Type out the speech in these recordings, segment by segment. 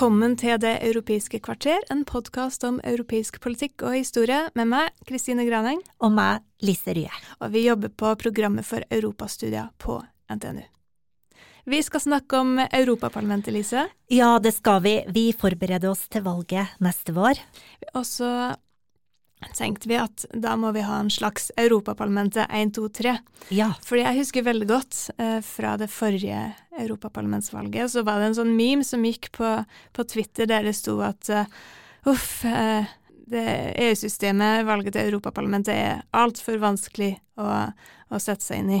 Velkommen til Det europeiske kvarter, en podkast om europeisk politikk og historie, med meg, Kristine Graneng. Og meg, Lise Rye. Og vi jobber på programmet for europastudier på NTNU. Vi skal snakke om Europaparlamentet, Lise. Ja, det skal vi. Vi forbereder oss til valget neste vår. Og så tenkte vi at da må vi ha en slags Europaparlamentet 1, 2, 3. Ja. Fordi jeg husker veldig godt eh, fra det forrige europaparlamentsvalget, så var det en sånn meme som gikk på, på Twitter der det sto at uh, uff, det EU-systemet, valget til Europaparlamentet, er altfor vanskelig å, å sette seg inn i.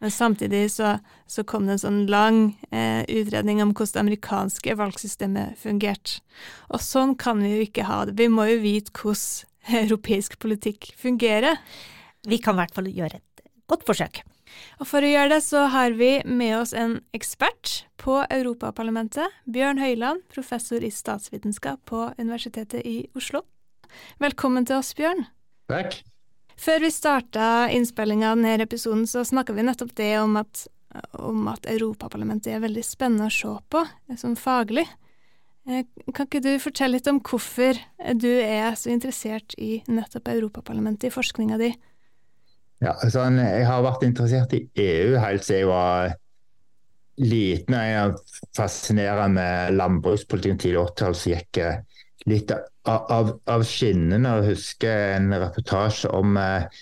Men samtidig så, så kom det en sånn lang eh, utredning om hvordan det amerikanske valgsystemet fungerte. Og sånn kan vi jo ikke ha det. Vi må jo vite hvordan europeisk politikk fungerer. Vi kan i hvert fall gjøre et godt forsøk. Og for å gjøre det, så har vi med oss en ekspert på Europaparlamentet. Bjørn Høiland, professor i statsvitenskap på Universitetet i Oslo. Velkommen til oss, Bjørn. Takk. Før vi starta innspillinga av denne episoden, så snakka vi nettopp det om at, om at Europaparlamentet er veldig spennende å se på, som faglig. Eh, kan ikke du fortelle litt om hvorfor du er så interessert i nettopp Europaparlamentet i forskninga di? Ja, altså, jeg har vært interessert i EU helt siden jeg var liten. Jeg er fascinert med landbrukspolitikken tidlig 80-tall, så gikk jeg litt av, av, av skinnene Jeg husker en reportasje om eh,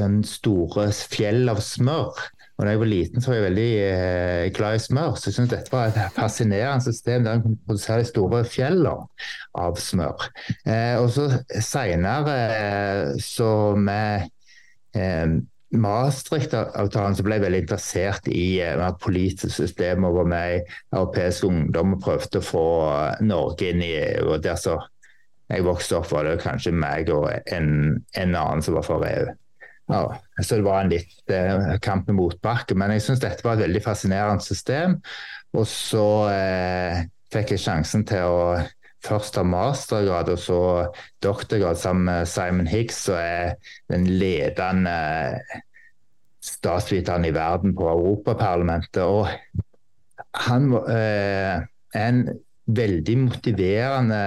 en store fjell av smør. Og da jeg var liten, så var jeg veldig eh, glad i smør. Så jeg syntes dette var et fascinerende system der en kunne produsere de store fjellene av smør. Eh, og så seinere, eh, så med eh, Maastricht-avtalen så ble jeg veldig interessert i eh, politiske systemer. Var med i europeisk prøvde å få Norge inn i EU. og der så jeg vokste opp, var det kanskje meg og en, en annen som var for EU. Ja, så det var en litt eh, kamp med motbakke. Men jeg syns dette var et veldig fascinerende system. Og så eh, fikk jeg sjansen til å først ta mastergrad og så doktorgrad sammen med Simon Higgs, som er den ledende statsviteren i verden på Europaparlamentet. Og han eh, en veldig motiverende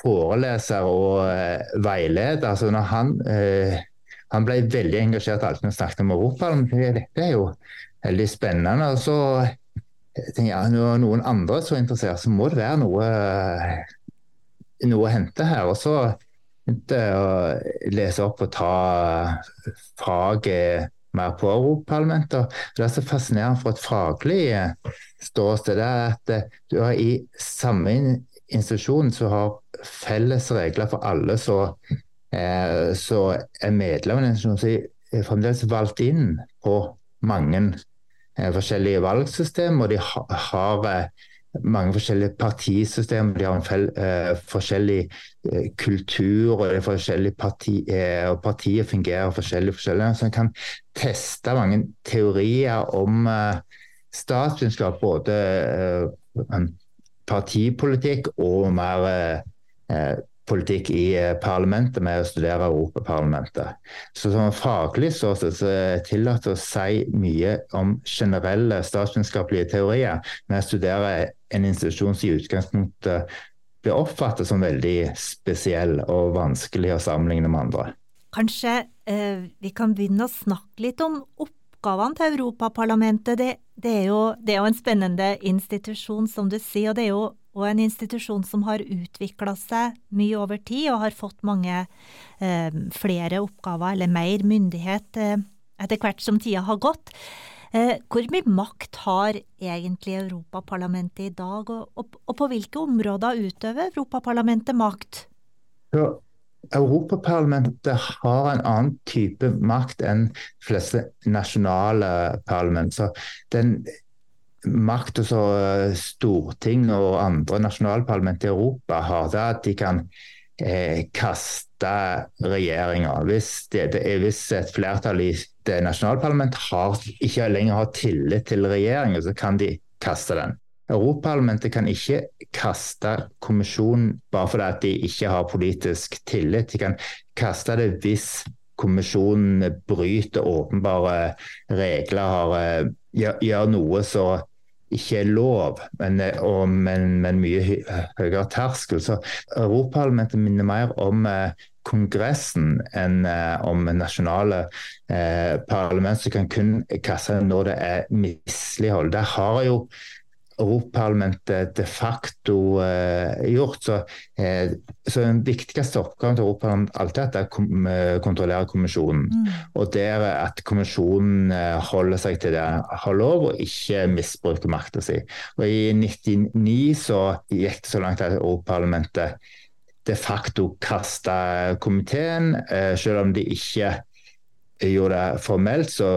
foreleser og eh, veileder. Altså når han eh, han ble veldig engasjert alltid når han snakket om Europa. Dette er jo veldig spennende. og så tenker jeg, Når noen andre er så interessert, så må det være noe, noe å hente her. Og så begynte jeg å lese opp og ta faget mer på Europaparlamentet. Det er så fascinerende for et faglig ståsted. Er at du har i samme institusjon som har felles regler for alle. Eh, så er medlemmene er fremdeles valgt inn på mange eh, forskjellige valgsystem, og de har eh, mange forskjellige partisystemer. De har en fel, forskjellig kultur, og forskjellige parti, og partier fungerer forskjellig. forskjellig så en kan teste mange teorier om statsvitenskap, både partipolitikk og mer politikk i eh, parlamentet med å studere Europaparlamentet. Så som faglig så, er det tillatt å si mye om generelle statsvitenskapelige teorier når jeg studerer en institusjon som i utgangspunktet blir oppfattet som veldig spesiell og vanskelig å sammenligne med andre. Kanskje eh, vi kan begynne å snakke litt om oppgavene til Europaparlamentet. Det, det, er jo, det er jo en spennende institusjon, som du sier. og det er jo og en institusjon som har utvikla seg mye over tid og har fått mange eh, flere oppgaver eller mer myndighet eh, etter hvert som tida har gått. Eh, hvor mye makt har egentlig Europaparlamentet i dag, og, og, og på hvilke områder utøver Europaparlamentet makt? Ja, Europaparlamentet har en annen type makt enn fleste nasjonale parlament. Så den makta som eh, storting og andre nasjonalparlament i Europa har, det er at de kan eh, kaste regjeringer. Hvis, hvis et flertall i det nasjonalparlamentet ikke lenger har tillit til regjeringen, så kan de kaste den. Europaparlamentet kan ikke kaste kommisjonen bare fordi at de ikke har politisk tillit. De kan kaste det hvis kommisjonen bryter åpenbare regler, har, eh, gjør, noe som ikke er lov, men, og, men, men mye høyere terskel. Så Europaparlamentet minner mer om eh, Kongressen enn eh, om nasjonale eh, parlament som kan kun kaste når det er mislighold. Der har jo Europaparlamentet de facto eh, gjort. Så, eh, så den viktigste oppgaven til Europaparlamentet alltid er å kom, eh, kontrollere kommisjonen. Mm. Og det er at kommisjonen holder seg til det har lov, og ikke misbruker makta si. Og I 1999 så gikk det så langt at Europaparlamentet de facto kasta komiteen, eh, selv om de ikke gjorde det formelt. så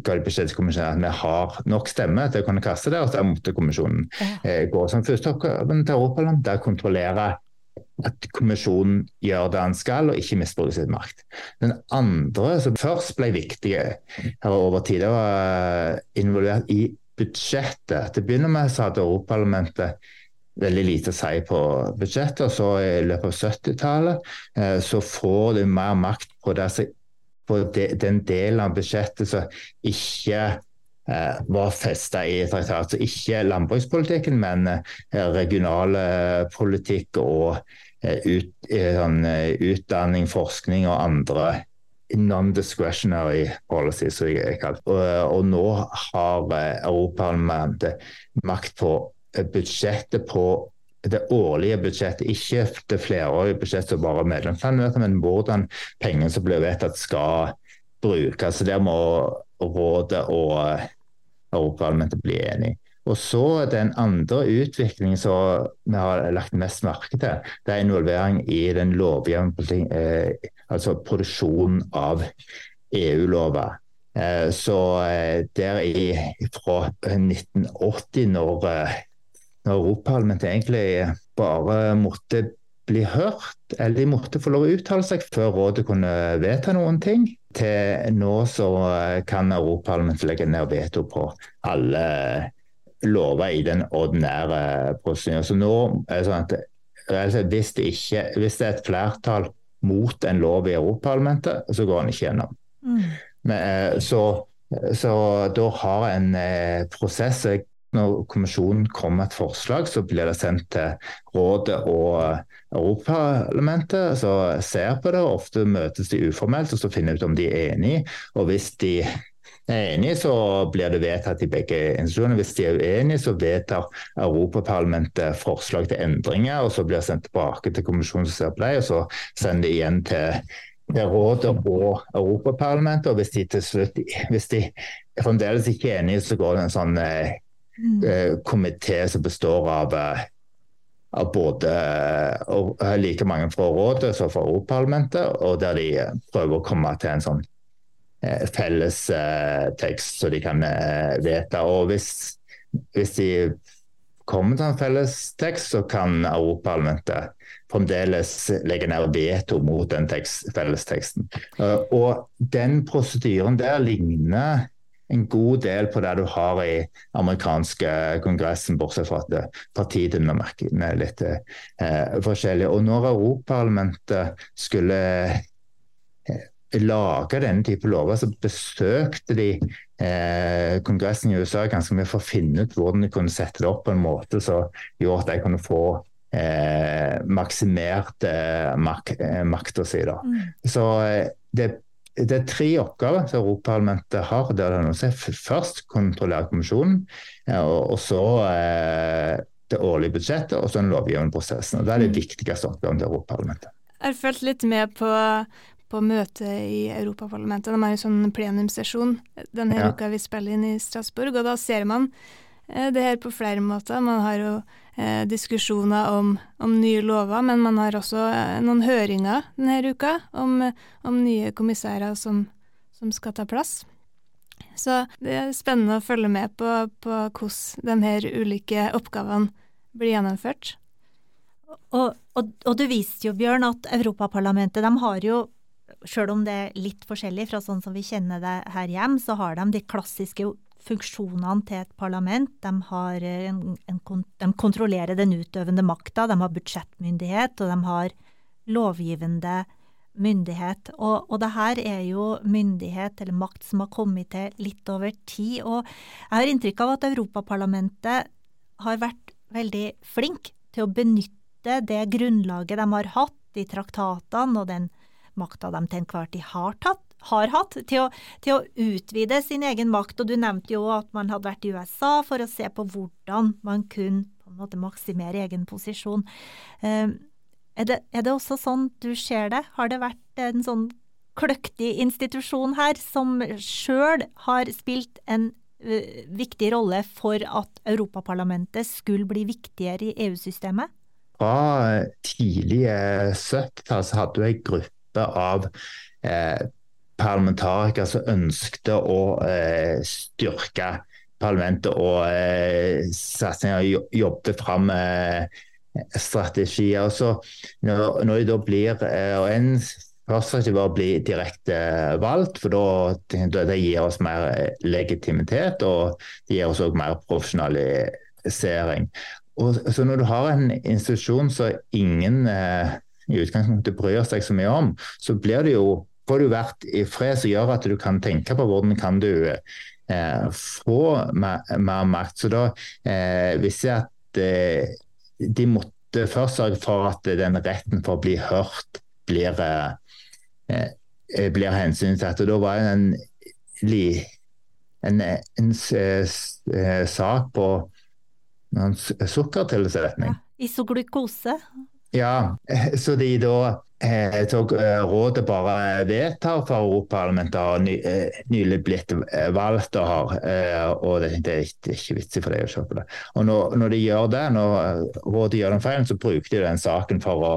ga de beskjed til kommisjonen at vi har nok stemme til å kunne kaste det, og så måtte kommisjonen eh, gå som første oppgaven til Europaland, der er kontrollere at kommisjonen gjør det han skal, og ikke misbruker sin makt. Den andre som først ble viktig her over tid, var involvert i budsjettet. Til å begynne med så hadde Europaparlamentet veldig lite å si på budsjettet. og så I løpet av 70-tallet eh, så får de mer makt på det som på de, den delen av budsjettet som ikke eh, var festa i traktat. Så ikke landbrukspolitikken, men eh, regionalpolitikk og eh, ut, eh, sånn, utdanning, forskning og andre non-discretionary policy, som jeg kaller og, og nå har Europaparlamentet makt på budsjettet på det årlige budsjettet, ikke det flerårige budsjettet som bare medlemslandene men hvordan pengene som blir vedtatt skal brukes. Der må rådet og Europaparlamentet bli enige. Og så Den andre utviklingen som vi har lagt mest merke til, det er involvering i den lovgivende eh, altså produksjonen av EU-lover. Eh, så eh, der i, fra 1980, når når Europaparlamentet egentlig bare måtte bli hørt, eller de måtte få lov å uttale seg før rådet kunne vedta noen ting. Til nå så kan Europaparlamentet legge ned veto på alle lover i den ordinære prosedyren. Så nå er det sånn at hvis det, ikke, hvis det er et flertall mot en lov i Europaparlamentet, så går den ikke gjennom. Mm. Men, eh, så, så, da har en eh, prosess når kommisjonen kommer med et forslag, så blir det sendt til rådet og Europaparlamentet, som ser på det. og Ofte møtes de uformelt og så finner ut om de er enige. Og hvis de er enige, så blir det vedtatt i begge institusjoner. Hvis de er uenige, så vedtar Europaparlamentet forslag til endringer, og så blir det sendt tilbake til kommisjonen som ser på det, og så sender de igjen til det rådet og Europaparlamentet. Og hvis de til slutt hvis de fremdeles ikke er enige, så går det en sånn eh, Mm. Eh, komité som består av, eh, av både og, like mange fra rådet som fra Europaparlamentet, og der de prøver å komme til en sånn eh, felles eh, tekst så de kan vedta. Og hvis, hvis, de kommer til en felles tekst, så kan Europaparlamentet fremdeles legge ned veto mot den tekst, fellesteksten. og den prosedyren der ligner en god del på det du har i amerikanske kongressen, bortsett fra at partiene er litt eh, forskjellig. Og når Europaparlamentet skulle eh, lage denne type lover, så besøkte de eh, Kongressen i USA ganske mye for å finne ut hvordan de kunne sette det opp på en måte som gjorde at de kunne få eh, maksimert eh, mak eh, makta si. Mm. Så eh, det det er tre oppgaver som Europaparlamentet har. det er det Først kontrollere kommisjonen, og, så eh, det årlige budsjettet og så den lovgivende prosessen. og Det er det mm. viktigste oppgaven til Europaparlamentet. Jeg har fulgt litt med på, på møtet i Europaparlamentet. De har jo sånn plenumssesjon denne ja. uka vi spiller inn i Strasbourg. og Da ser man det her på flere måter. Man har jo eh, diskusjoner om, om, nye lover, men man har også eh, noen høringer denne uka om, om nye kommissærer som, som, skal ta plass. Så det er spennende å følge med på, på hvordan de her ulike oppgavene blir gjennomført. Og, og, og, du viste jo, Bjørn, at Europaparlamentet de har jo, selv om det er litt forskjellig fra sånn som vi kjenner det her hjem, så har de de klassiske funksjonene til et parlament. De, har en, en, de kontrollerer den utøvende makta, de har budsjettmyndighet, og de har lovgivende myndighet. Og, og det her er jo myndighet eller makt som har kommet til litt over tid. Og jeg har inntrykk av at Europaparlamentet har vært veldig flink til å benytte det grunnlaget de har hatt i traktatene og den makta de til enhver tid har, tatt, har hatt, til å, til å, utvide sin egen makt. Og du nevnte jo at man hadde vært i USA for å se på hvordan man kunne på en måte maksimere egen posisjon. Um, er, det, er det også sånn du ser det? Har det vært en sånn kløktig institusjon her som sjøl har spilt en uh, viktig rolle for at Europaparlamentet skulle bli viktigere i EU-systemet? fra tidlige 70-tall hadde du en gruppe av eh, parlamentarikere som ønskte å eh, styrke parlamentet og eh, satsinger, jobbet fram eh, strategier. Så når, når de da blir eh, og en Først ikke bare bli direkte valgt, for da det gir oss mer legitimitet og det gir oss også mer profesjonalisering. Og, så når du har en institusjon som ingen eh, i utgangspunktet bryr seg så mye om, så blir det jo, får du vært i fred som gjør at du kan tenke på hvordan kan du eh, få mer, mer, makt. Så da eh, visste jeg at eh, de måtte først sørge for at den retten for å bli hørt blir, eh, eh, blir hensyntatt. Og da var det en, en, en, en sak på sukkertilsetning. Ja, isoglukose. Ja, så de da eh, tok eh, rådet bare vedtar for Europaparlamentet har eh, nylig blitt valgt og har og det, det, er ikke vits for deg å på det. Og når, når, de gjør det, når rådet gjør den feilen, så bruker de den saken for å,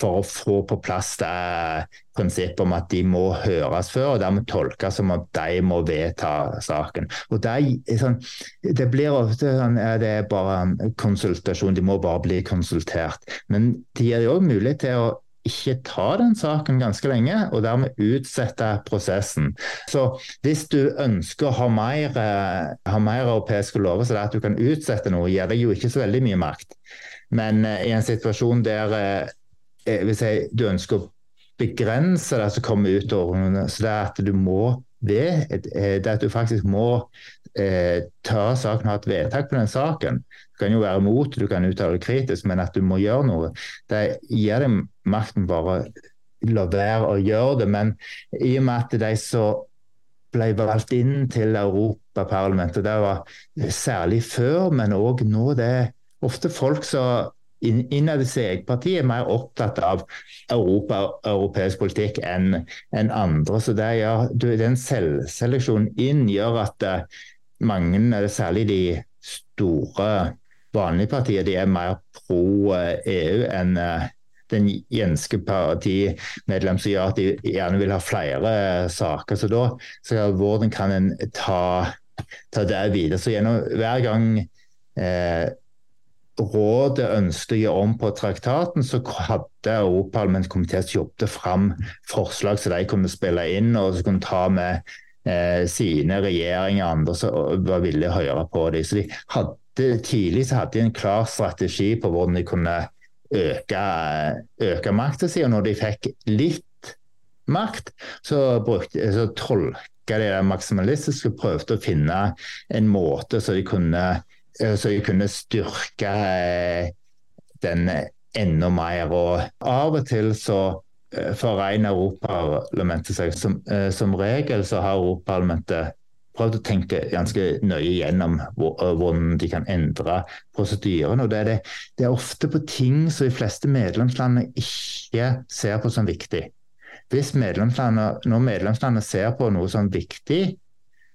for å få på plass det prinsippet om at de må høres før, og dermed tolkes som at de må vedta saken. Og Det, sånn, det blir ofte sånn det er bare konsultasjon, de må bare bli konsultert. Men de gir jo mulighet til å ikke ta den saken ganske lenge, og dermed utsette prosessen. Så hvis du ønsker å ha mer, eh, ha mer europeiske lover, så det er at du kan utsette noe, gir deg jo ikke så veldig mye makt. Men uh, i en situasjon der hvis jeg, du ønsker å begrense det som kommer ut over så det er at du må det, det at du faktisk må eh, ta saken og ha et vedtak på den saken. Kan jo være imot, du kan uttale kritisk, men at du må gjøre noe. Det gir deg makten bare la være å gjøre det. Men i og med at de som ble valgt inn til Europaparlamentet, det var særlig før, men òg nå, det er ofte folk som innad i sitt eget parti er mer opptatt av Europa og europeisk politikk enn en andre. Så det gjør, Den selvseleksjonen inn gjør at mange, mange, særlig de store vanlige partier de er mer pro EU enn uh, den jenske partimedlem som gjør at de gjerne vil ha flere saker. Så da så hvordan kan en ta, ta det videre. Så gjennom hver gang eh, rådet ønsket å gjøre om på traktaten, så hadde Europaparlamentskomiteen jobbet fram forslag som de kunne spille inn og så kunne ta med eh, sine regjeringer andre som var villige å høre på dem. Så de hadde, Tidlig så hadde de en klar strategi på hvordan de kunne øke, øke makta si. Og når de fikk litt makt, så, brukte, så tolka de det maksimalistiske og prøvde å finne en måte så de kunne Eh, så de kunne styrke eh, den enda mer. Og av og til så for foregner Europaparlamentet seg. Som, som, regel så har Europaparlamentet prøvd å tenke ganske nøye gjennom hvordan de kan endre prosedyrene. og det er, det, det er ofte på ting som de fleste medlemslandene ikke ser på som viktig. Hvis medlemslandet, Når medlemslandet ser på noe som viktig,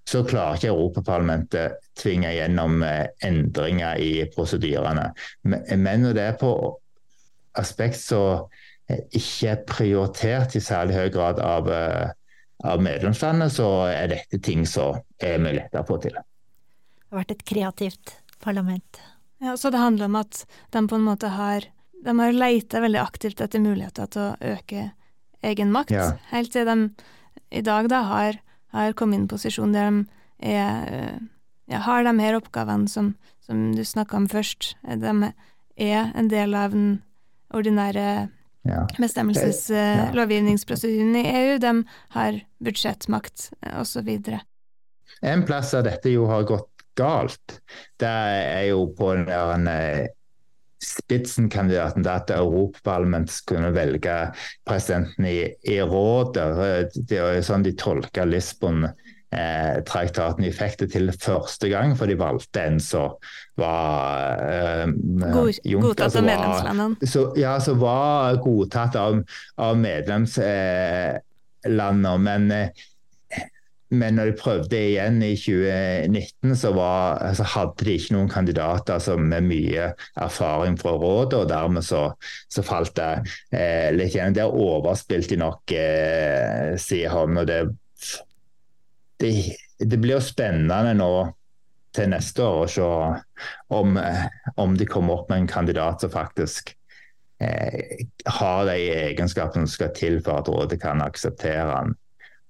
så klarer ikke Europaparlamentet tvinge gjennom eh, endringer i prosedyrene. Men når det er på aspekt som ikke er prioritert i særlig høy grad av, av medlemslandet, så er dette ting som er mye lettere å få til. Det har vært et kreativt parlament. Ja, Så det handler om at de på en måte har de har leita veldig aktivt etter muligheter til å øke egen makt, ja. helt til de i dag da har, har kommet i en posisjon der de er, ja, har de her oppgavene som, som du snakka om først. De er en del av den ordinære ja. bestemmelseslovgivningsprosedyren i EU. De har budsjettmakt osv. En plass der dette jo har gått galt, det er jo på den eh, spitsenkandidaten til at Europaparlamentet kunne velge presidenten i, i rådet. Det er jo sånn de tolker Lisbon. Eh, traktaten. Det til første gang, for de valgte en som var eh, God, Godtatt av medlemslandene? Ja, som var godtatt av, av medlemslandene. Men eh, men når de prøvde igjen i 2019, så, var, så hadde de ikke noen kandidater altså, med mye erfaring fra rådet, og dermed så, så falt det eh, litt igjen. Der overspilte de nok, eh, sier han. og det, det, det blir jo spennende nå til neste år å se om, om de kommer opp med en kandidat som faktisk eh, har de egenskapene som skal til for at rådet kan akseptere han.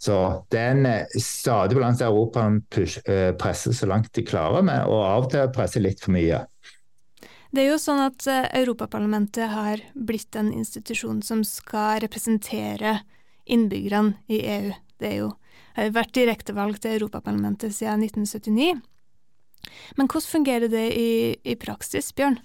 Så det er en eh, stadig balanse Europa eh, presser så langt de klarer med, og av og til presser litt for mye. Det er jo sånn at eh, Europaparlamentet har blitt en institusjon som skal representere innbyggerne i EU. Det er jo, har vært direktevalgt til Europaparlamentet siden 1979. Men hvordan fungerer det i, i praksis, Bjørn?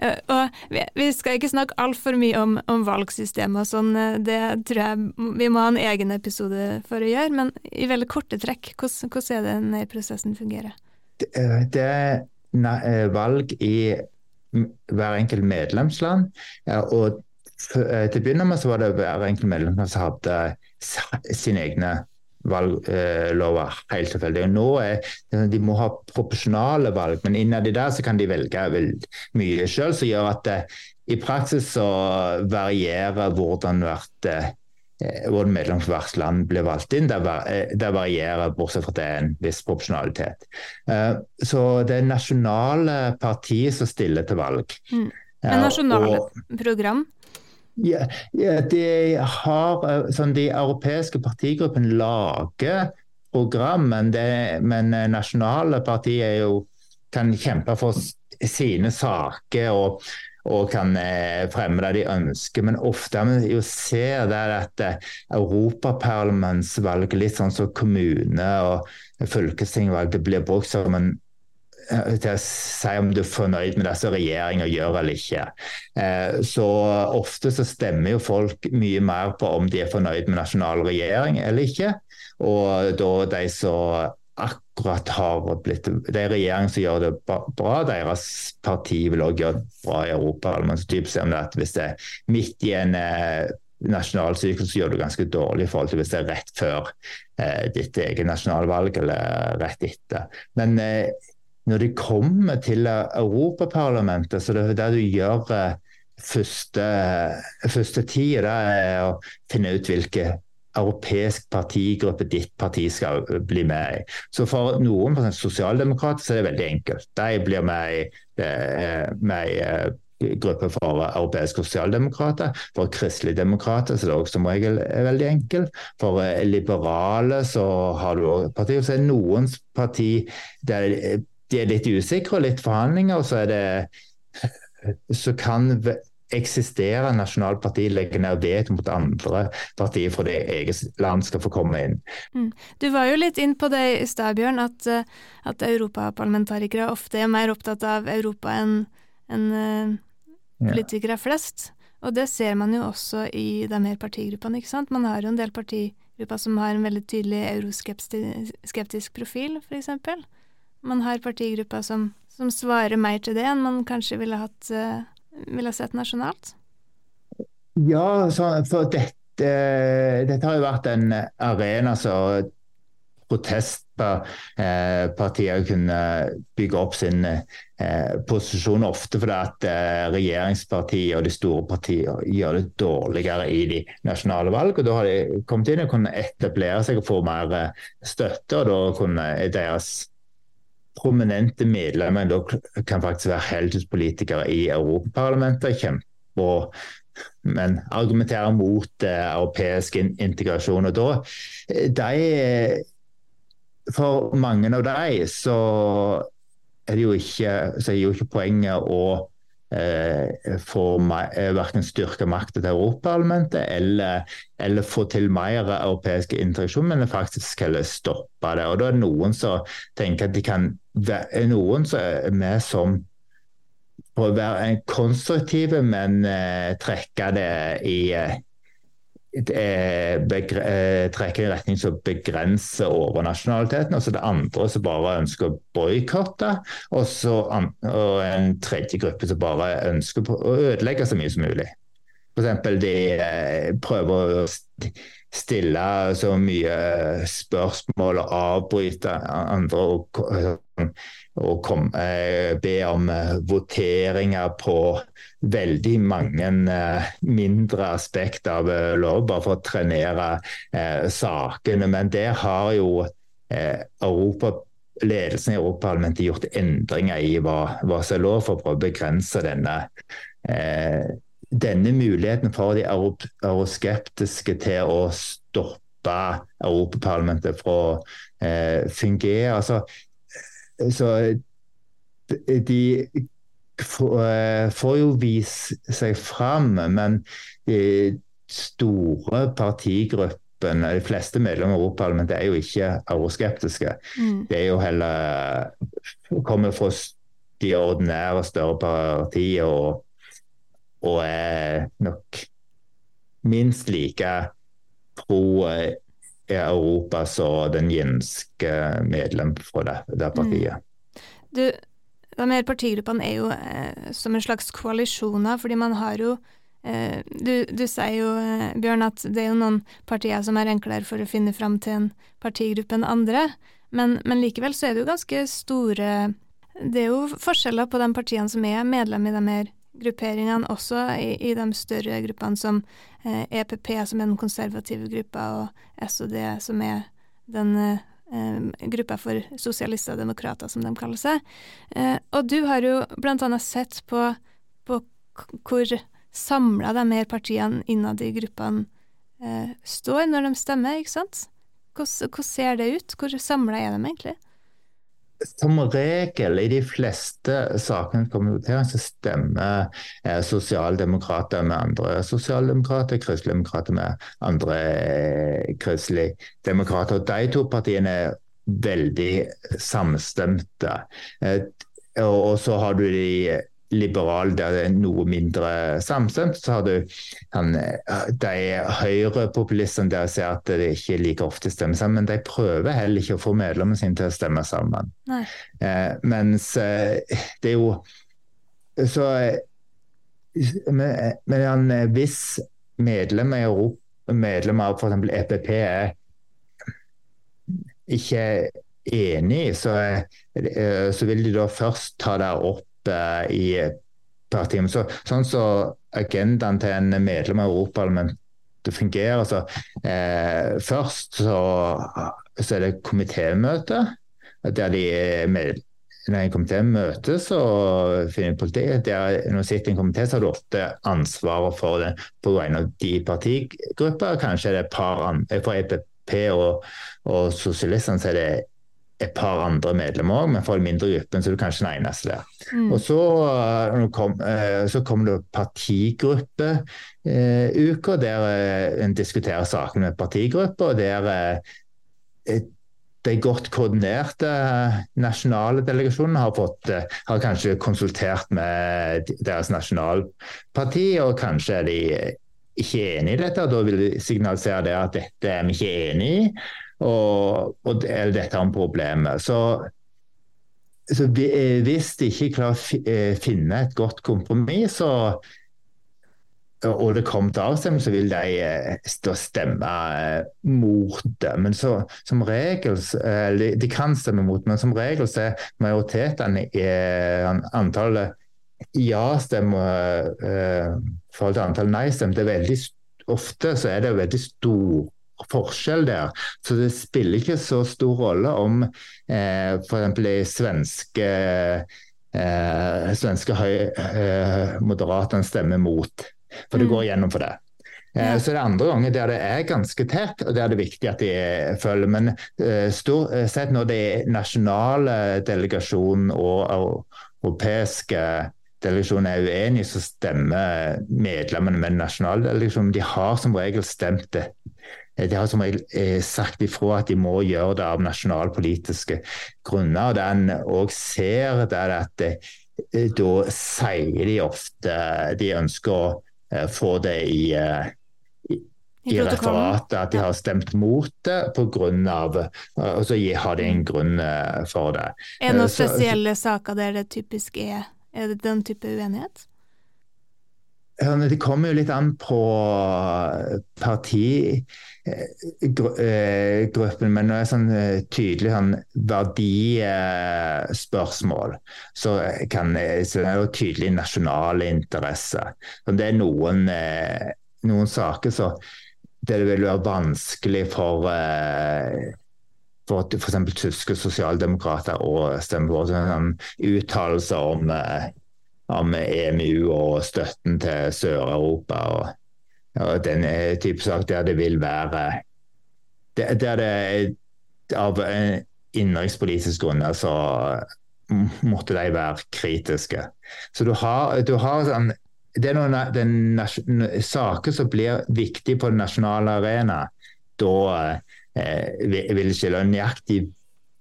Og vi skal ikke snakke altfor mye om, om valgsystemet og sånn, eh, det tror jeg vi må ha en egen episode for å gjøre. Men i veldig korte trekk, hvordan, hvordan er det denne prosessen fungerer? Det, det er eh, valg i hver enkelt medlemsland. og eh, til å begynne med så var det hver enkelt medlemsland som hadde sine egne valglover helt tilfeldig. Nå er, De må ha proporsjonale valg, men innad i der så kan de velge mye selv, som gjør at det, eh, i praksis så varierer hvordan hvert eh, hvordan medlem for hvert land blir valgt inn. Det, eh, varierer, bortsett fra at det er en viss proporsjonalitet. Så det er nasjonale partier som stiller til valg. Mm. Men nasjonale og, program? Ja, ja, de har eh, sånn, De europeiske partigruppene lager program, men, det, men eh, nasjonale partier jo, kan kjempe for sine saker og, og kan eh, fremme det de ønsker. Men ofte vi jo ser det at europaparlamentsvalget, litt sånn som kommune- og fylkestingvalg, det blir brukt som en til å si om du er fornøyd med det som regjeringa gjør eller ikke. Eh, så ofte så stemmer jo folk mye mer på om de er fornøyd med nasjonal regjering eller ikke. Og da de som akkurat har blitt Det er regjeringen som gjør det bra, deres parti vil også gjøre det bra i Europa. Men typisk er det at hvis det er midt i en eh, nasjonal syklus, så gjør du ganske dårlig i forhold til hvis det er rett før eh, ditt eget nasjonalvalg eller rett etter. Men eh, når de kommer til Europaparlamentet, så det er det du gjør eh, første, første tid, det er å finne ut hvilke europeisk partigruppe ditt parti skal bli med i. Så For noen for sosialdemokrater så er det veldig enkelt. De blir med i, eh, eh, gruppe for europeiske sosialdemokrater. For kristelige demokrater så er det også som regel veldig enkelt. For liberale så har du også partier. Så er det noen parti der de er litt usikre og litt forhandlinger, og så er det så kan eksistere nasjonalparti legge ned veto mot andre partier for det eget land skal få komme inn. Mm. Du var jo litt inn på det i stad, Bjørn, at, eh, at europaparlamentarikere ofte er mer opptatt av Europa enn en, uh, politikere ja. flest. Og det ser man jo også i de her partigruppene, ikke sant. Man har jo en del partigrupper som har en veldig tydelig euroskeptisk profil, f.eks. Man har partigrupper som, som, svarer mer til det enn man kanskje ville, hatt, uh, ville sett nasjonalt? Ja, for dette, dette har jo vært en arena som protestpartier kunne bygge opp sin posisjon ofte fordi at regjeringspartiet og de store partiene gjør det dårligere i de nasjonale valg. og Da har de kommet inn og kunne etablere seg og få mer støtte. og Da kunne deres prominente medlemmer da kan faktisk være heltidspolitikere i Europaparlamentet. Kjemper men argumenterer mot eh, europeisk integrasjon. og da, eh, de, For mange av dem så er jo ikke, så er jo ikke poenget å eh, eh, verken styrke makta til Europaparlamentet eller, eller, få til mer europeisk interaksjon, men faktisk heller stoppe det. Og Da er det noen som tenker at de kan være Noen som er med som å være konstruktive, men eh, trekke det i eh, i trekke i retning som begrenser overnasjonaliteten. Og så det andre som bare ønsker å boikotte. Og og en tredje gruppe som bare ønsker å ødelegge så mye som mulig. F.eks. de prøver å stille så mye spørsmål og avbryte andre. og og kom, eh, be om eh, voteringer på veldig mange eh, mindre aspekt av eh, lov, bare for å trenere eh, sakene. Men der har jo eh, Europa, ledelsen i Europaparlamentet gjort endringer i hva, hva som er lov, for å begrense denne, denne muligheten for de euroskeptiske til å stoppe Europaparlamentet fra å fungere. altså så de eh, får jo vise seg fram, men de store partigruppene, de fleste medlemmer av Europaparlamentet, er jo ikke euroskeptiske. Mm. Det er jo heller kommer fra de ordinære større partier og, og er nok minst like pro eh, Europa som den jenske medlem fra det, det partiet. Mm. Du, de her partigruppene er jo eh, som en slags koalisjoner, fordi man har jo eh, du, du, sier jo, eh, Bjørn, at det er jo noen partier som er enklere for å finne fram til en partigruppe enn andre, men, men likevel så er det jo ganske store Det er jo forskjeller på de partiene som er medlem i de her grupperingene, også i, i de større gruppene som eh, EPP, som er den konservative gruppa, og SOD, som er den eh, gruppa for sosialister og demokrater, som de kaller seg. Eh, og du har jo annet sett på, på hvor samla de her partiene innad i gruppene eh, står når de stemmer, ikke sant? Hvordan ser det ut? Hvor samla er de egentlig? Som regel i de fleste sakene som kommer til så stemmer eh, sosialdemokrater med andre sosialdemokrater, kristeligdemokrater med andre eh, kristeligdemokrater. De to partiene er veldig samstemte. Eh, og, og så har du de liberal, der det er noe mindre samstemt. Så har du han, de høyrepopulistene der ser at det ikke like ofte stemmer sammen, men de prøver heller ikke å få medlemmene sine til å stemme sammen. Eh, mens eh, det er jo så Men, men hvis medlemmer i Europa, medlemmer av f.eks. EPP er ikke enig, så, eh, så vil de da først ta det opp i partiet. Så, sånn så agendaen til en medlem av Europaparlamentet fungerer. Så, eh, først så, så, er det komitémøte, der de med, når en komité møtes og finner politikk, der når sitter en komité, så har du ofte ansvaret for det på vegne av de partigrupper. Kanskje er det et par andre, for EPP og, og sosialistene så er det et par andre medlemmer òg, men for den mindre gruppen så er du kanskje den eneste der. Mm. Og så, eh, kom, eh, så kommer det partigruppeuker, eh, der en diskuterer saker med partigrupper. der de godt koordinerte nasjonale delegasjonene har, fått, har kanskje konsultert med deres nasjonalparti, og kanskje er de ikke enig i dette. og Da vil de signalisere det at dette er vi ikke enig i. Og, og er dette om problemet. Så, så hvis de ikke klarer å eh, finne et godt kompromiss, så og det kom til avstemning, så vil de eh, stemme eh, mot det. Men så, som regel De kan stemme mot, men som regel så er majoriteten i antallet ja-stemmer i forhold til antall nei-stemmer. veldig Ofte så er det veldig stor forskjell der. Så det spiller ikke så stor rolle om eh, f.eks. de svenske eh, svenske høy, eh, moderatene stemmer mot. For det mm. går gjennom for det. Eh, så det er andre ganger der det er ganske tett, og der er det viktig at de følger. Men eh, stort eh, sett når det er nasjonale delegasjon og europeiske delegasjon er uenig, så stemmer medlemmene med nasjonaldelegasjonen. De har som regel stemt det. De har som regel sagt ifra at de må gjøre det av nasjonalpolitiske grunner. og Det en òg ser, det er at da sier de ofte de ønsker å Eh, få det i, eh, i, i referatet at de har stemt mot det på grunn av, og så har de en grunn for det. Er det noen spesielle saker der det typisk er, er det den type uenighet? Det kommer jo litt an på partigruppen, men når det er sånn tydelig sånn verdispørsmål, så, kan, så er det jo tydelig nasjonale interesser. Det er noen, noen saker så det vil være vanskelig for for f.eks. tyske sosialdemokrater og stemmer uttalelser om om EMU og støtten til Sør-Europa og, og den type sak der det vil være Der det av innenrikspolitiske grunner så måtte de være kritiske. Så du har, du har sånn det er noen saker som blir viktige på den nasjonale arena. Da eh, vil ikke nøyaktig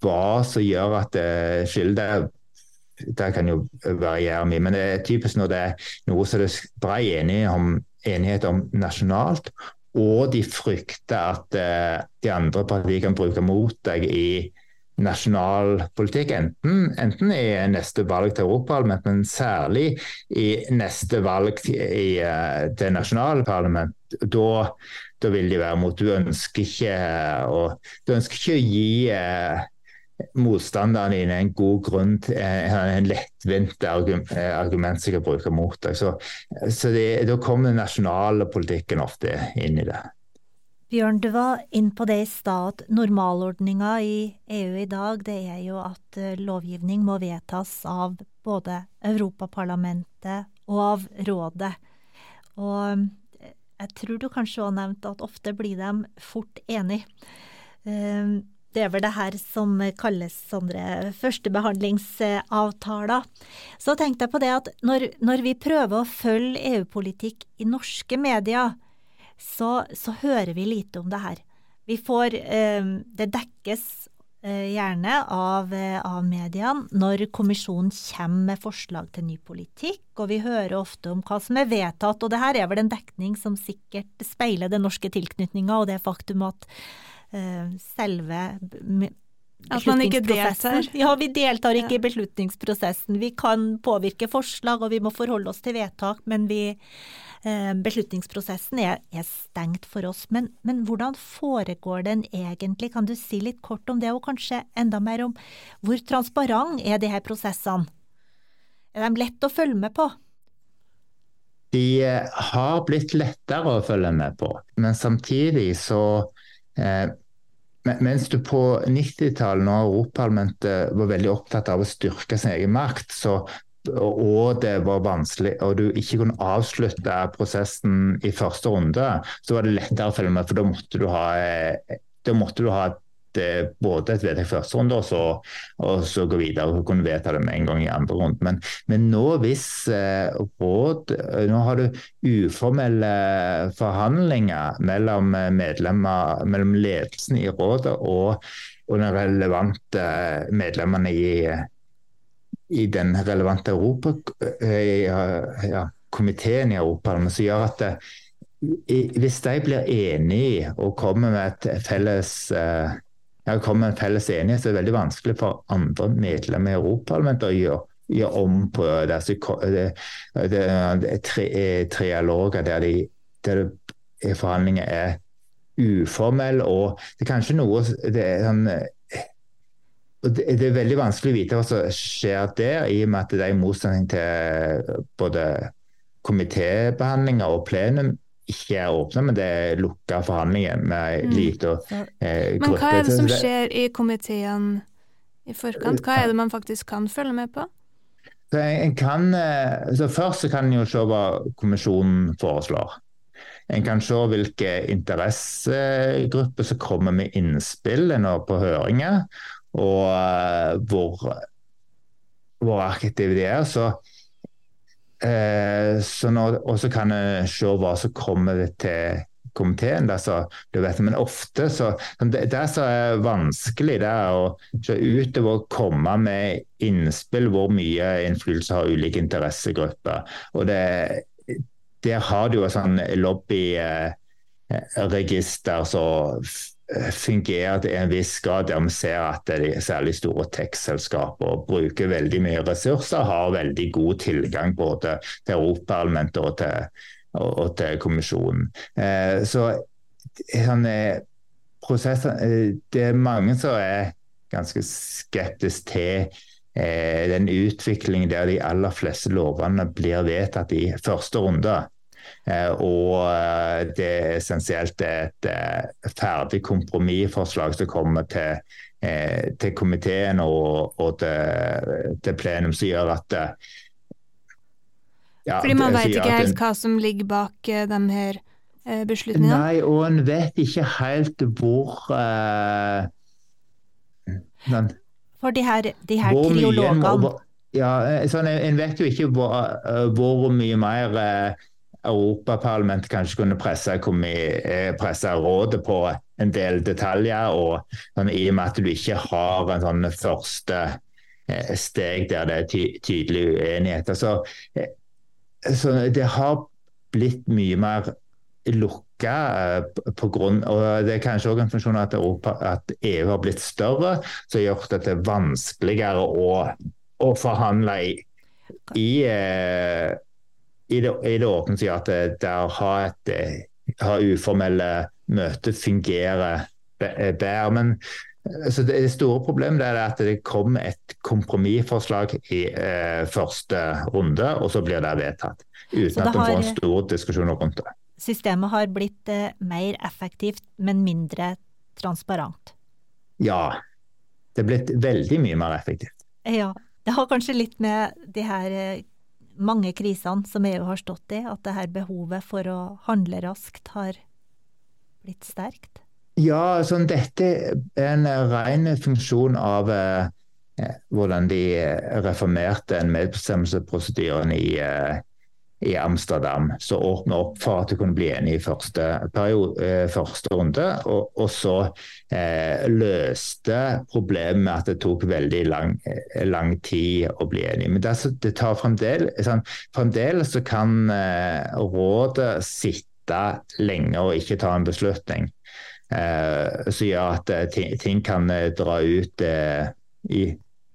hva som gjør at det skiller det kan jo variere mye, men det er typisk når det er noe som det er bred enighet om, enighet om nasjonalt, og de frykter at eh, de andre partiene kan bruke mot deg i nasjonal politikk, enten, enten, i neste valg til Europaparlamentet, men særlig i neste valg i, uh, til nasjonalparlament. Da, da, vil de være mot. Du ønsker ikke, å, du ønsker ikke å gi eh, motstanderen din en god grunn til eh, en lettvint eh, argument som kan bruke mot deg. Så, så det, da kommer den nasjonale politikken ofte inn i det. Bjørn, du var inn på det i stad. Normalordninga i EU i dag det er jo at eh, lovgivning må vedtas av både Europaparlamentet og av Rådet. Og jeg tror du kanskje òg nevnte at ofte blir de fort enige. Det er vel det her som kalles Sondre, førstebehandlingsavtaler. Så tenkte jeg på det at når, når vi prøver å følge EU-politikk i norske medier, så, så, hører vi lite om det her. Vi får eh, Det dekkes gjerne av, eh, av mediene når kommisjonen kommer med forslag til ny politikk, og vi hører ofte om hva som er vedtatt, og det her er vel en dekning som sikkert speiler den norske tilknytninga og det faktum at uh, selve at man ikke deltar? Ja, vi deltar ikke ja. i beslutningsprosessen. Vi kan påvirke forslag, og vi må forholde oss til vedtak, men vi, eh, beslutningsprosessen er, er, stengt for oss. Men, men, hvordan foregår den egentlig? Kan du si litt kort om det, og kanskje enda mer om hvor transparent er de her prosessene? Er de lett å følge med på? De eh, har blitt lettere å følge med på, men samtidig så Eh, mens du på 90-tallet, når Europaparlamentet var veldig opptatt av å styrke sin egen makt, så, og det var vanskelig, og du ikke kunne avslutte prosessen i første runde, så var det lettere å følge med, for da måtte du ha, eh, måtte du ha et, både et vedtak første runde og så, og så gå videre og kunne vedta det med en gang i andre runde. Men, men nå hvis eh, råd eh, Nå har du uformelle forhandlinger mellom eh, medlemmer, mellom ledelsen i rådet og, og den relevante medlemmene i, i den relevante Europa, ja, komiteen i Europaparlamentet, som gjør at det, hvis de blir enige og kommer med felles ja, kommer med en felles enighet, så er det veldig vanskelig for andre medlemmer i Europaparlamentet å gjøre, gjøre om på disse det, det, det, tre, trialoger der, de, der forhandlinger er uformelle. Og det er kanskje noe det er, sånn, det er veldig vanskelig å vite hva som skjer der, i og med at det er i motsetning til både komitébehandlinger og plenum ikke er åpne, men det er lukka forhandlinger med mm. lite eh, Men hva er det som skjer i komiteen i forkant? Hva er det man faktisk kan følge med på? En kan, eh, så først så kan en jo se hva kommisjonen foreslår. En kan se hvilke interessegrupper som kommer med innspill på høringer, og uh, hvor, hvor aktive de er. Så Eh, og så kan en se hva som kommer til komiteen. Det så, vet, men ofte så det, det som er vanskelig, det er å se utover å komme med innspill hvor mye innflytelse har ulike interessegrupper. Og det, Der har du jo sånn lobbyregister eh, som fungerer til en viss grad, der vi ser at de særlig store tech-selskaper bruker veldig mye ressurser, har veldig god tilgang både til Europaparlamentet og og, til kommisjonen. Eh, så sånn, prosesser, eh, Det er mange som er ganske skeptiske til eh, den utviklingen der de aller fleste lovene blir vedtatt i første runde. Eh, og eh, det er essensielt et eh, ferdig kompromissforslag som kommer til, til komiteen og, og til, til, plenum, som gjør at ja, Fordi man vet ikke helt hva som ligger bak de her beslutningene? Nei, og en vet ikke helt hvor uh, den, For de her, de her triologene ja, sånn, En vet jo ikke hvor, hvor mye mer uh, Europaparlamentet kanskje kunne presse, eh, presse, rådet på en del detaljer. og sånn, I og med at du ikke har en sånn første eh, steg der det er ty tydelig uenighet. Altså, eh, så det har blitt mye mer lukka på grunn, og Det er kanskje også en funksjon at, Europa, at EU har blitt større, som har gjort at det er vanskeligere å, å forhandle i, i i det, i det åpne sier at det, det å ha, et, eh, ha uformelle møter fungerer eh, bedre. Men så det, store problemet er at det kom et kompromissforslag i eh, første runde, og så blir det vedtatt. Uten det at de får en stor diskusjon rundt det. Systemet har blitt eh, mer effektivt, men mindre transparent? Ja. Det er blitt veldig mye mer effektivt. Ja. Det har kanskje litt med de her eh, mange krisene som EU har stått i, at det her behovet for å handle raskt har blitt sterkt? Ja, sånn, dette er en ren funksjon av eh, hvordan de reformerte en medbestemmelsesprosedyren i, eh, i Amsterdam, som åpna opp for at du kunne bli enig i første, periode, eh, første runde. Og, og så eh, løste problemet med at det tok veldig lang, eh, lang tid å bli enig. Men det, det tar fremdeles, sånn, fremdeles så kan eh, rådet sitte lenge og ikke ta en beslutning. Eh, som gjør at eh, ting, ting, kan dra ut i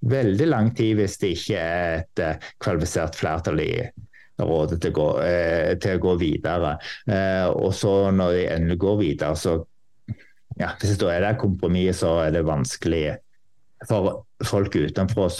veldig lang tid hvis det ikke er et kvalifisert flertall i rådet til å gå, eh, til å gå videre. Eh, og så når de endelig går videre, så ja, Hvis det er det kompromiss, så er det vanskelig for folk utenfor å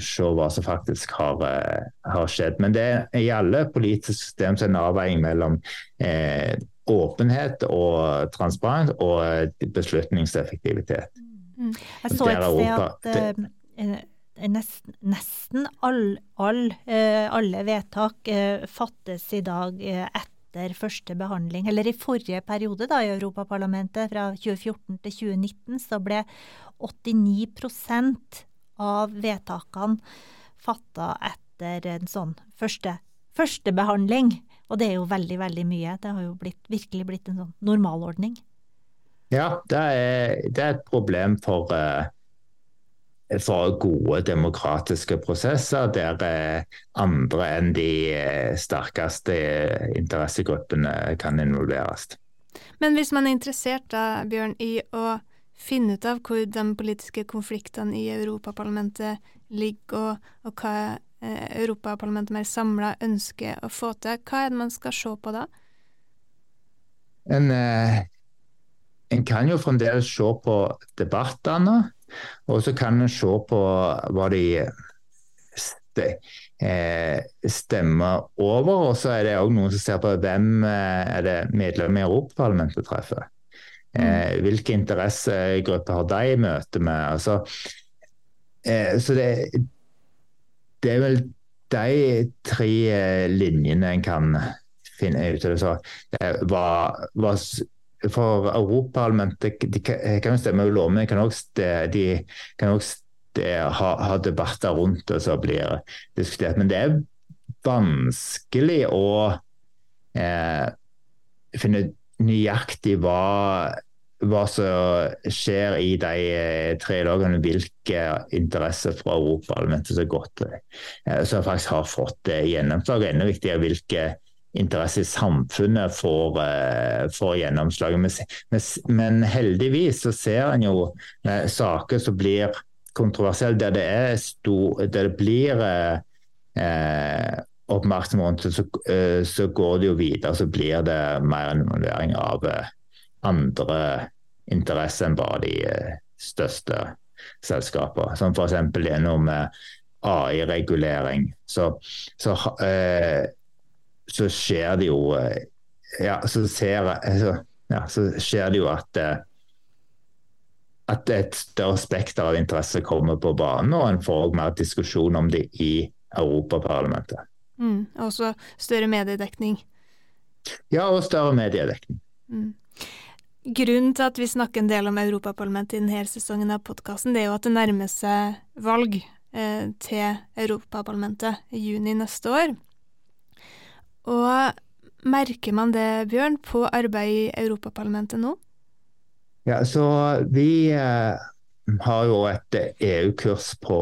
se hva som faktisk har, eh, har, skjedd. Men det er i alle politiske system er en avveining mellom eh, åpenhet og transparent og beslutningseffektivitet. Mm. Jeg så et sted at uh, nesten, nesten all, all, eh, alle vedtak eh, fattes i dag eh, etter første behandling. Eller i forrige periode da, i Europaparlamentet, fra 2014 til 2019, så ble 89% av vedtakene fatta etter en sånn første, behandling. Og det er jo veldig, veldig mye. Det har jo blitt, virkelig blitt en sånn normalordning. Ja, det er, det er et problem for uh for gode demokratiske prosesser der eh, andre enn de eh, sterkeste interessegruppene kan involveres. Men hvis man er interessert da, Bjørn, i å finne ut av hvor de politiske konfliktene i Europaparlamentet ligger, og, og hva eh, Europaparlamentet mer samla ønsker å få til. Hva er det man skal se på da? En, en kan jo fremdeles se på debattene, og så kan en se på hva de eh, stemmer over. Og så er det òg noen som ser på hvem eh, er det medlemmer i Europaparlamentet treffer. Eh, mm. hvilke interessegrupper har de møte med? Altså, eh, så det, det, er vel de tre eh, linjene en kan finne ut av hva, hva for Europaparlamentet de kan jo stemme ulovlig, de kan også ha, ha, debatter rundt det som blir diskutert. Men det er vanskelig å eh, finne nøyaktig hva, hva som skjer i de eh, tre lagene, hvilke interesser fra Europaparlamentet som godt eh, som faktisk har fått eh, gjennomslag. Og enda viktigere hvilke interesser i samfunnet får, eh, får gjennomslag. Men, men, heldigvis så ser en jo eh, saker som blir kontroversielle, der det, stor, der det blir eh, oppmerksomhet rundt det, så, eh, så, går det jo videre. Så blir det mer involvering av eh, andre interesser enn bare de eh, største selskapene. Som f.eks. gjennom eh, AI-regulering. Så, så, så, skjer det jo ja, så, ser, ja, så skjer det jo at at et større spekter av interesse kommer på banen, og en får mer diskusjon om det i Europaparlamentet. Mm, også større mediedekning. Ja, og større mediedekning. Mm. Grunnen til at vi snakker en del om Europaparlamentet i denne sesongen av podkasten, det er jo at det nærmer seg valg eh, til Europaparlamentet i juni neste år. Og merker man det, Bjørn, på arbeid i Europaparlamentet nå? Ja, så vi eh, har jo et EU-kurs på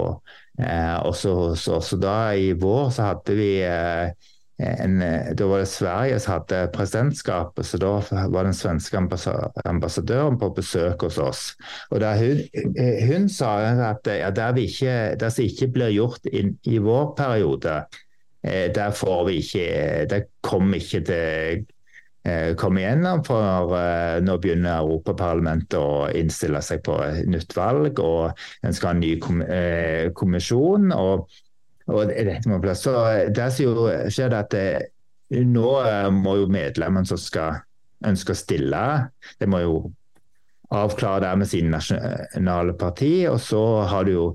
eh, også hos oss. Da I vår så hadde vi eh, en, da var det Sverige som hadde presidentskapet, så da var den svenske ambassadøren på besøk hos oss. Og hun, eh, hun, sa at ja, det, ikke, det ikke blir gjort in, i vår periode, der får vi ikke Det kommer ikke til Eh, komme igjennom. For uh, nå begynner Europaparlamentet å innstille seg på nytt valg, og en skal ha en ny kom kommisjon. og, og dette må plass. Så det som jo skjer, er at det, nå må jo medlemmene som skal ønske å stille, det må jo avklare det med sine nasjonale parti. Og så har du jo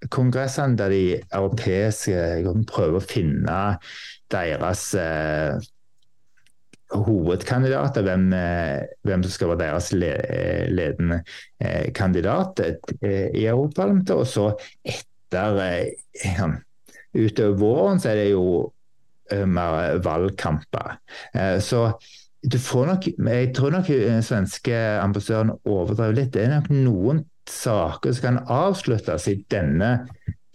partigruppekongressene der de europeiske prøver å finne deres eh, hovedkandidater, hvem, eh, hvem, som skal være deres ledende eh, kandidat eh, i Europaparlamentet. Og så etter eh, Utover våren så er det jo eh, mer valgkamper. så du får nok, jeg tror nok den svenske ambassadøren overdrev litt. Det er nok noen saker som kan avsluttes i denne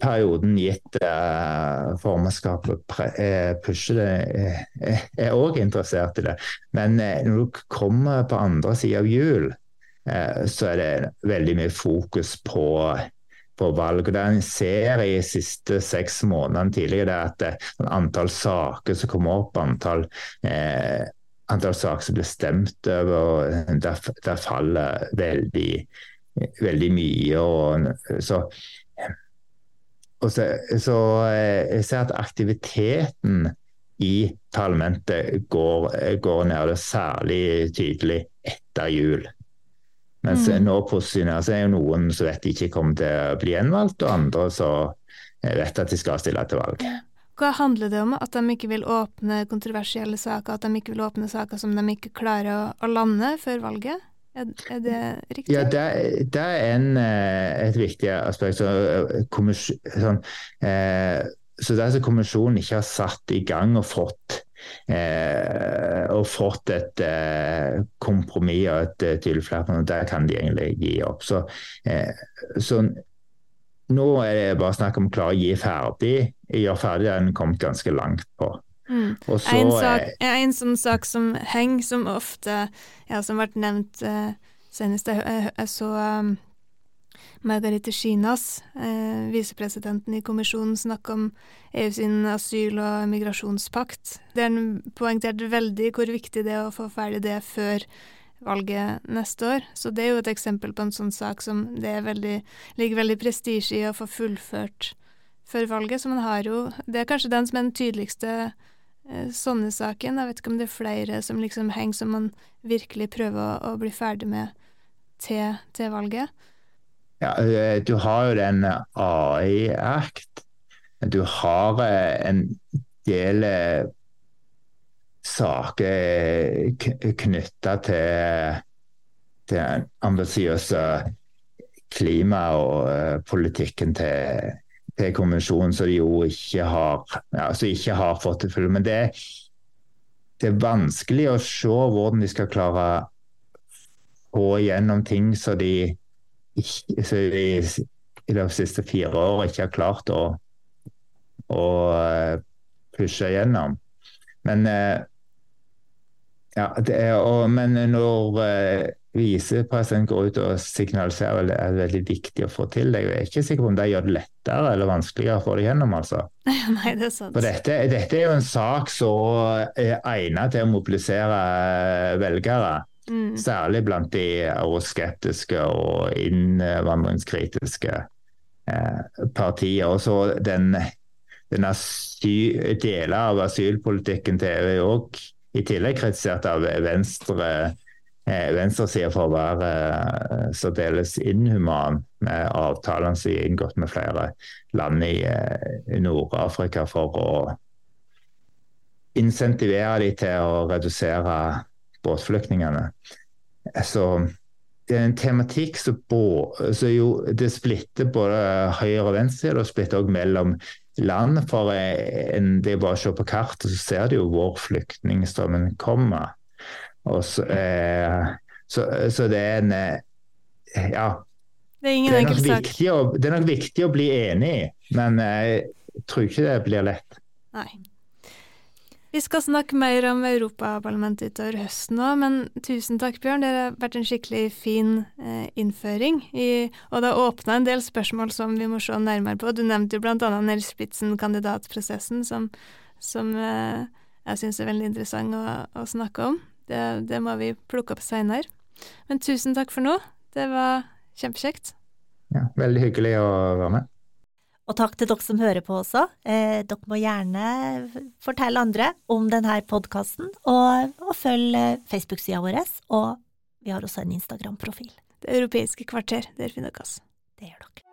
perioden gitt uh, formannskapet uh, pusher det, uh, er òg interessert i det. Men når du kommer på andre sida av jul, så er det veldig mye fokus på, på valg. og Det en ser i siste seks månedene tidligere, det er at antall saker som kommer opp, antall, antall saker som blir stemt over, der, der faller veldig, veldig mye. Og, så så, så, eh, jeg ser at aktiviteten i parlamentet går, går ned, særlig tydelig etter jul. Mens mm. nå posisjonerer seg jo noen som vet de ikke kommer til å bli gjenvalgt, og andre som vet at de skal stille til valg. Hva handler det om? At de ikke vil åpne kontroversielle saker? At de ikke vil åpne saker som de ikke klarer å, å lande før valget? Er, det riktig? Ja, det, det er en, eh, et viktig aspekt. Så, eh, sånn, eh, så det som kommisjonen ikke har satt i gang og fått eh, og fått et eh, kompromiss og et eh, tydelig flertall, det kan de egentlig gi opp. Så, så, nå er det bare snakk om å klare å gi ferdig, gjøre ferdig det en kommet ganske langt på. Mm. Og så en, sak, eh, en sånn sak som henger, som ofte ja, som ble nevnt eh, senest jeg, jeg, jeg så um, Margarete Schinas, eh, visepresidenten i kommisjonen, snakke om EU sin asyl- og migrasjonspakt. Den poengterte veldig hvor viktig det er å få ferdig det før valget neste år. Så det er jo et eksempel på en sånn sak som det veldig, ligger veldig prestisje i å få fullført før valget. Så man har jo Det er kanskje den som er den tydeligste eh, sånne saken. Jeg vet ikke om det er flere som liksom henger som man virkelig prøver å, å bli ferdig med til, til valget. Ja, eh, du har jo den AI Act. Du har eh, en del eh, saker knytta til den ambisiøse klima- og politikken til, til konvensjonen, som de jo ikke har, ja, ikke har fått til fulle. Men det, det er vanskelig å se hvordan de skal klare å få igjennom ting som de så de i de siste fire årene ikke har klart å, å pushe gjennom. Men, ja, er, og, men når visepresident går ut og signaliserer at det er veldig viktig å få til, jeg er ikke sikker på om det gjør det lettere eller vanskeligere å få det gjennom. altså. Nei, det er sant. For dette, dette er jo en sak som er egnet til å mobilisere velgere. Mm. Særlig blant de euroskeptiske og innvandringskritiske eh, partier. Og så den, den deler av asylpolitikken til EU er òg i tillegg kritisert av venstre eh, venstresida for å være eh, særdeles inhuman med avtalene som er inngått med flere land i, eh, Nord-Afrika for å insentivere de til å redusere båtflyktningene. Så det er en tematikk som jo det splitter både høyre og venstre, og splitter også mellom land. For en, det er bare å se på kartet, så ser du jo hvor flyktningstrømmen kommer. Så, eh, så, så, det er en Ja. Det er ingen det er, enkel sak. Viktig å, det er nok viktig å bli enig, men jeg tror ikke det blir lett. Nei. Vi skal snakke mer om Europaparlamentet utover høsten òg, men tusen takk, Bjørn. Det har vært en skikkelig fin eh, innføring. I, og det har åpna en del spørsmål som vi må se nærmere på. Du nevnte jo bl.a. Nels Spitzen-kandidatprosessen, som, som eh, jeg syns er veldig interessant å, å snakke om. Det, det, må vi plukke opp seinere. Men tusen takk for nå. Det var kjempekjekt. Ja, veldig hyggelig å være med. Og takk til dere som hører på også. Eh, dere må gjerne fortelle andre om denne podkasten, og, og følg Facebook-sida vår. Og vi har også en Instagram-profil. Det europeiske kvarter, der finner dere oss. Det gjør dere.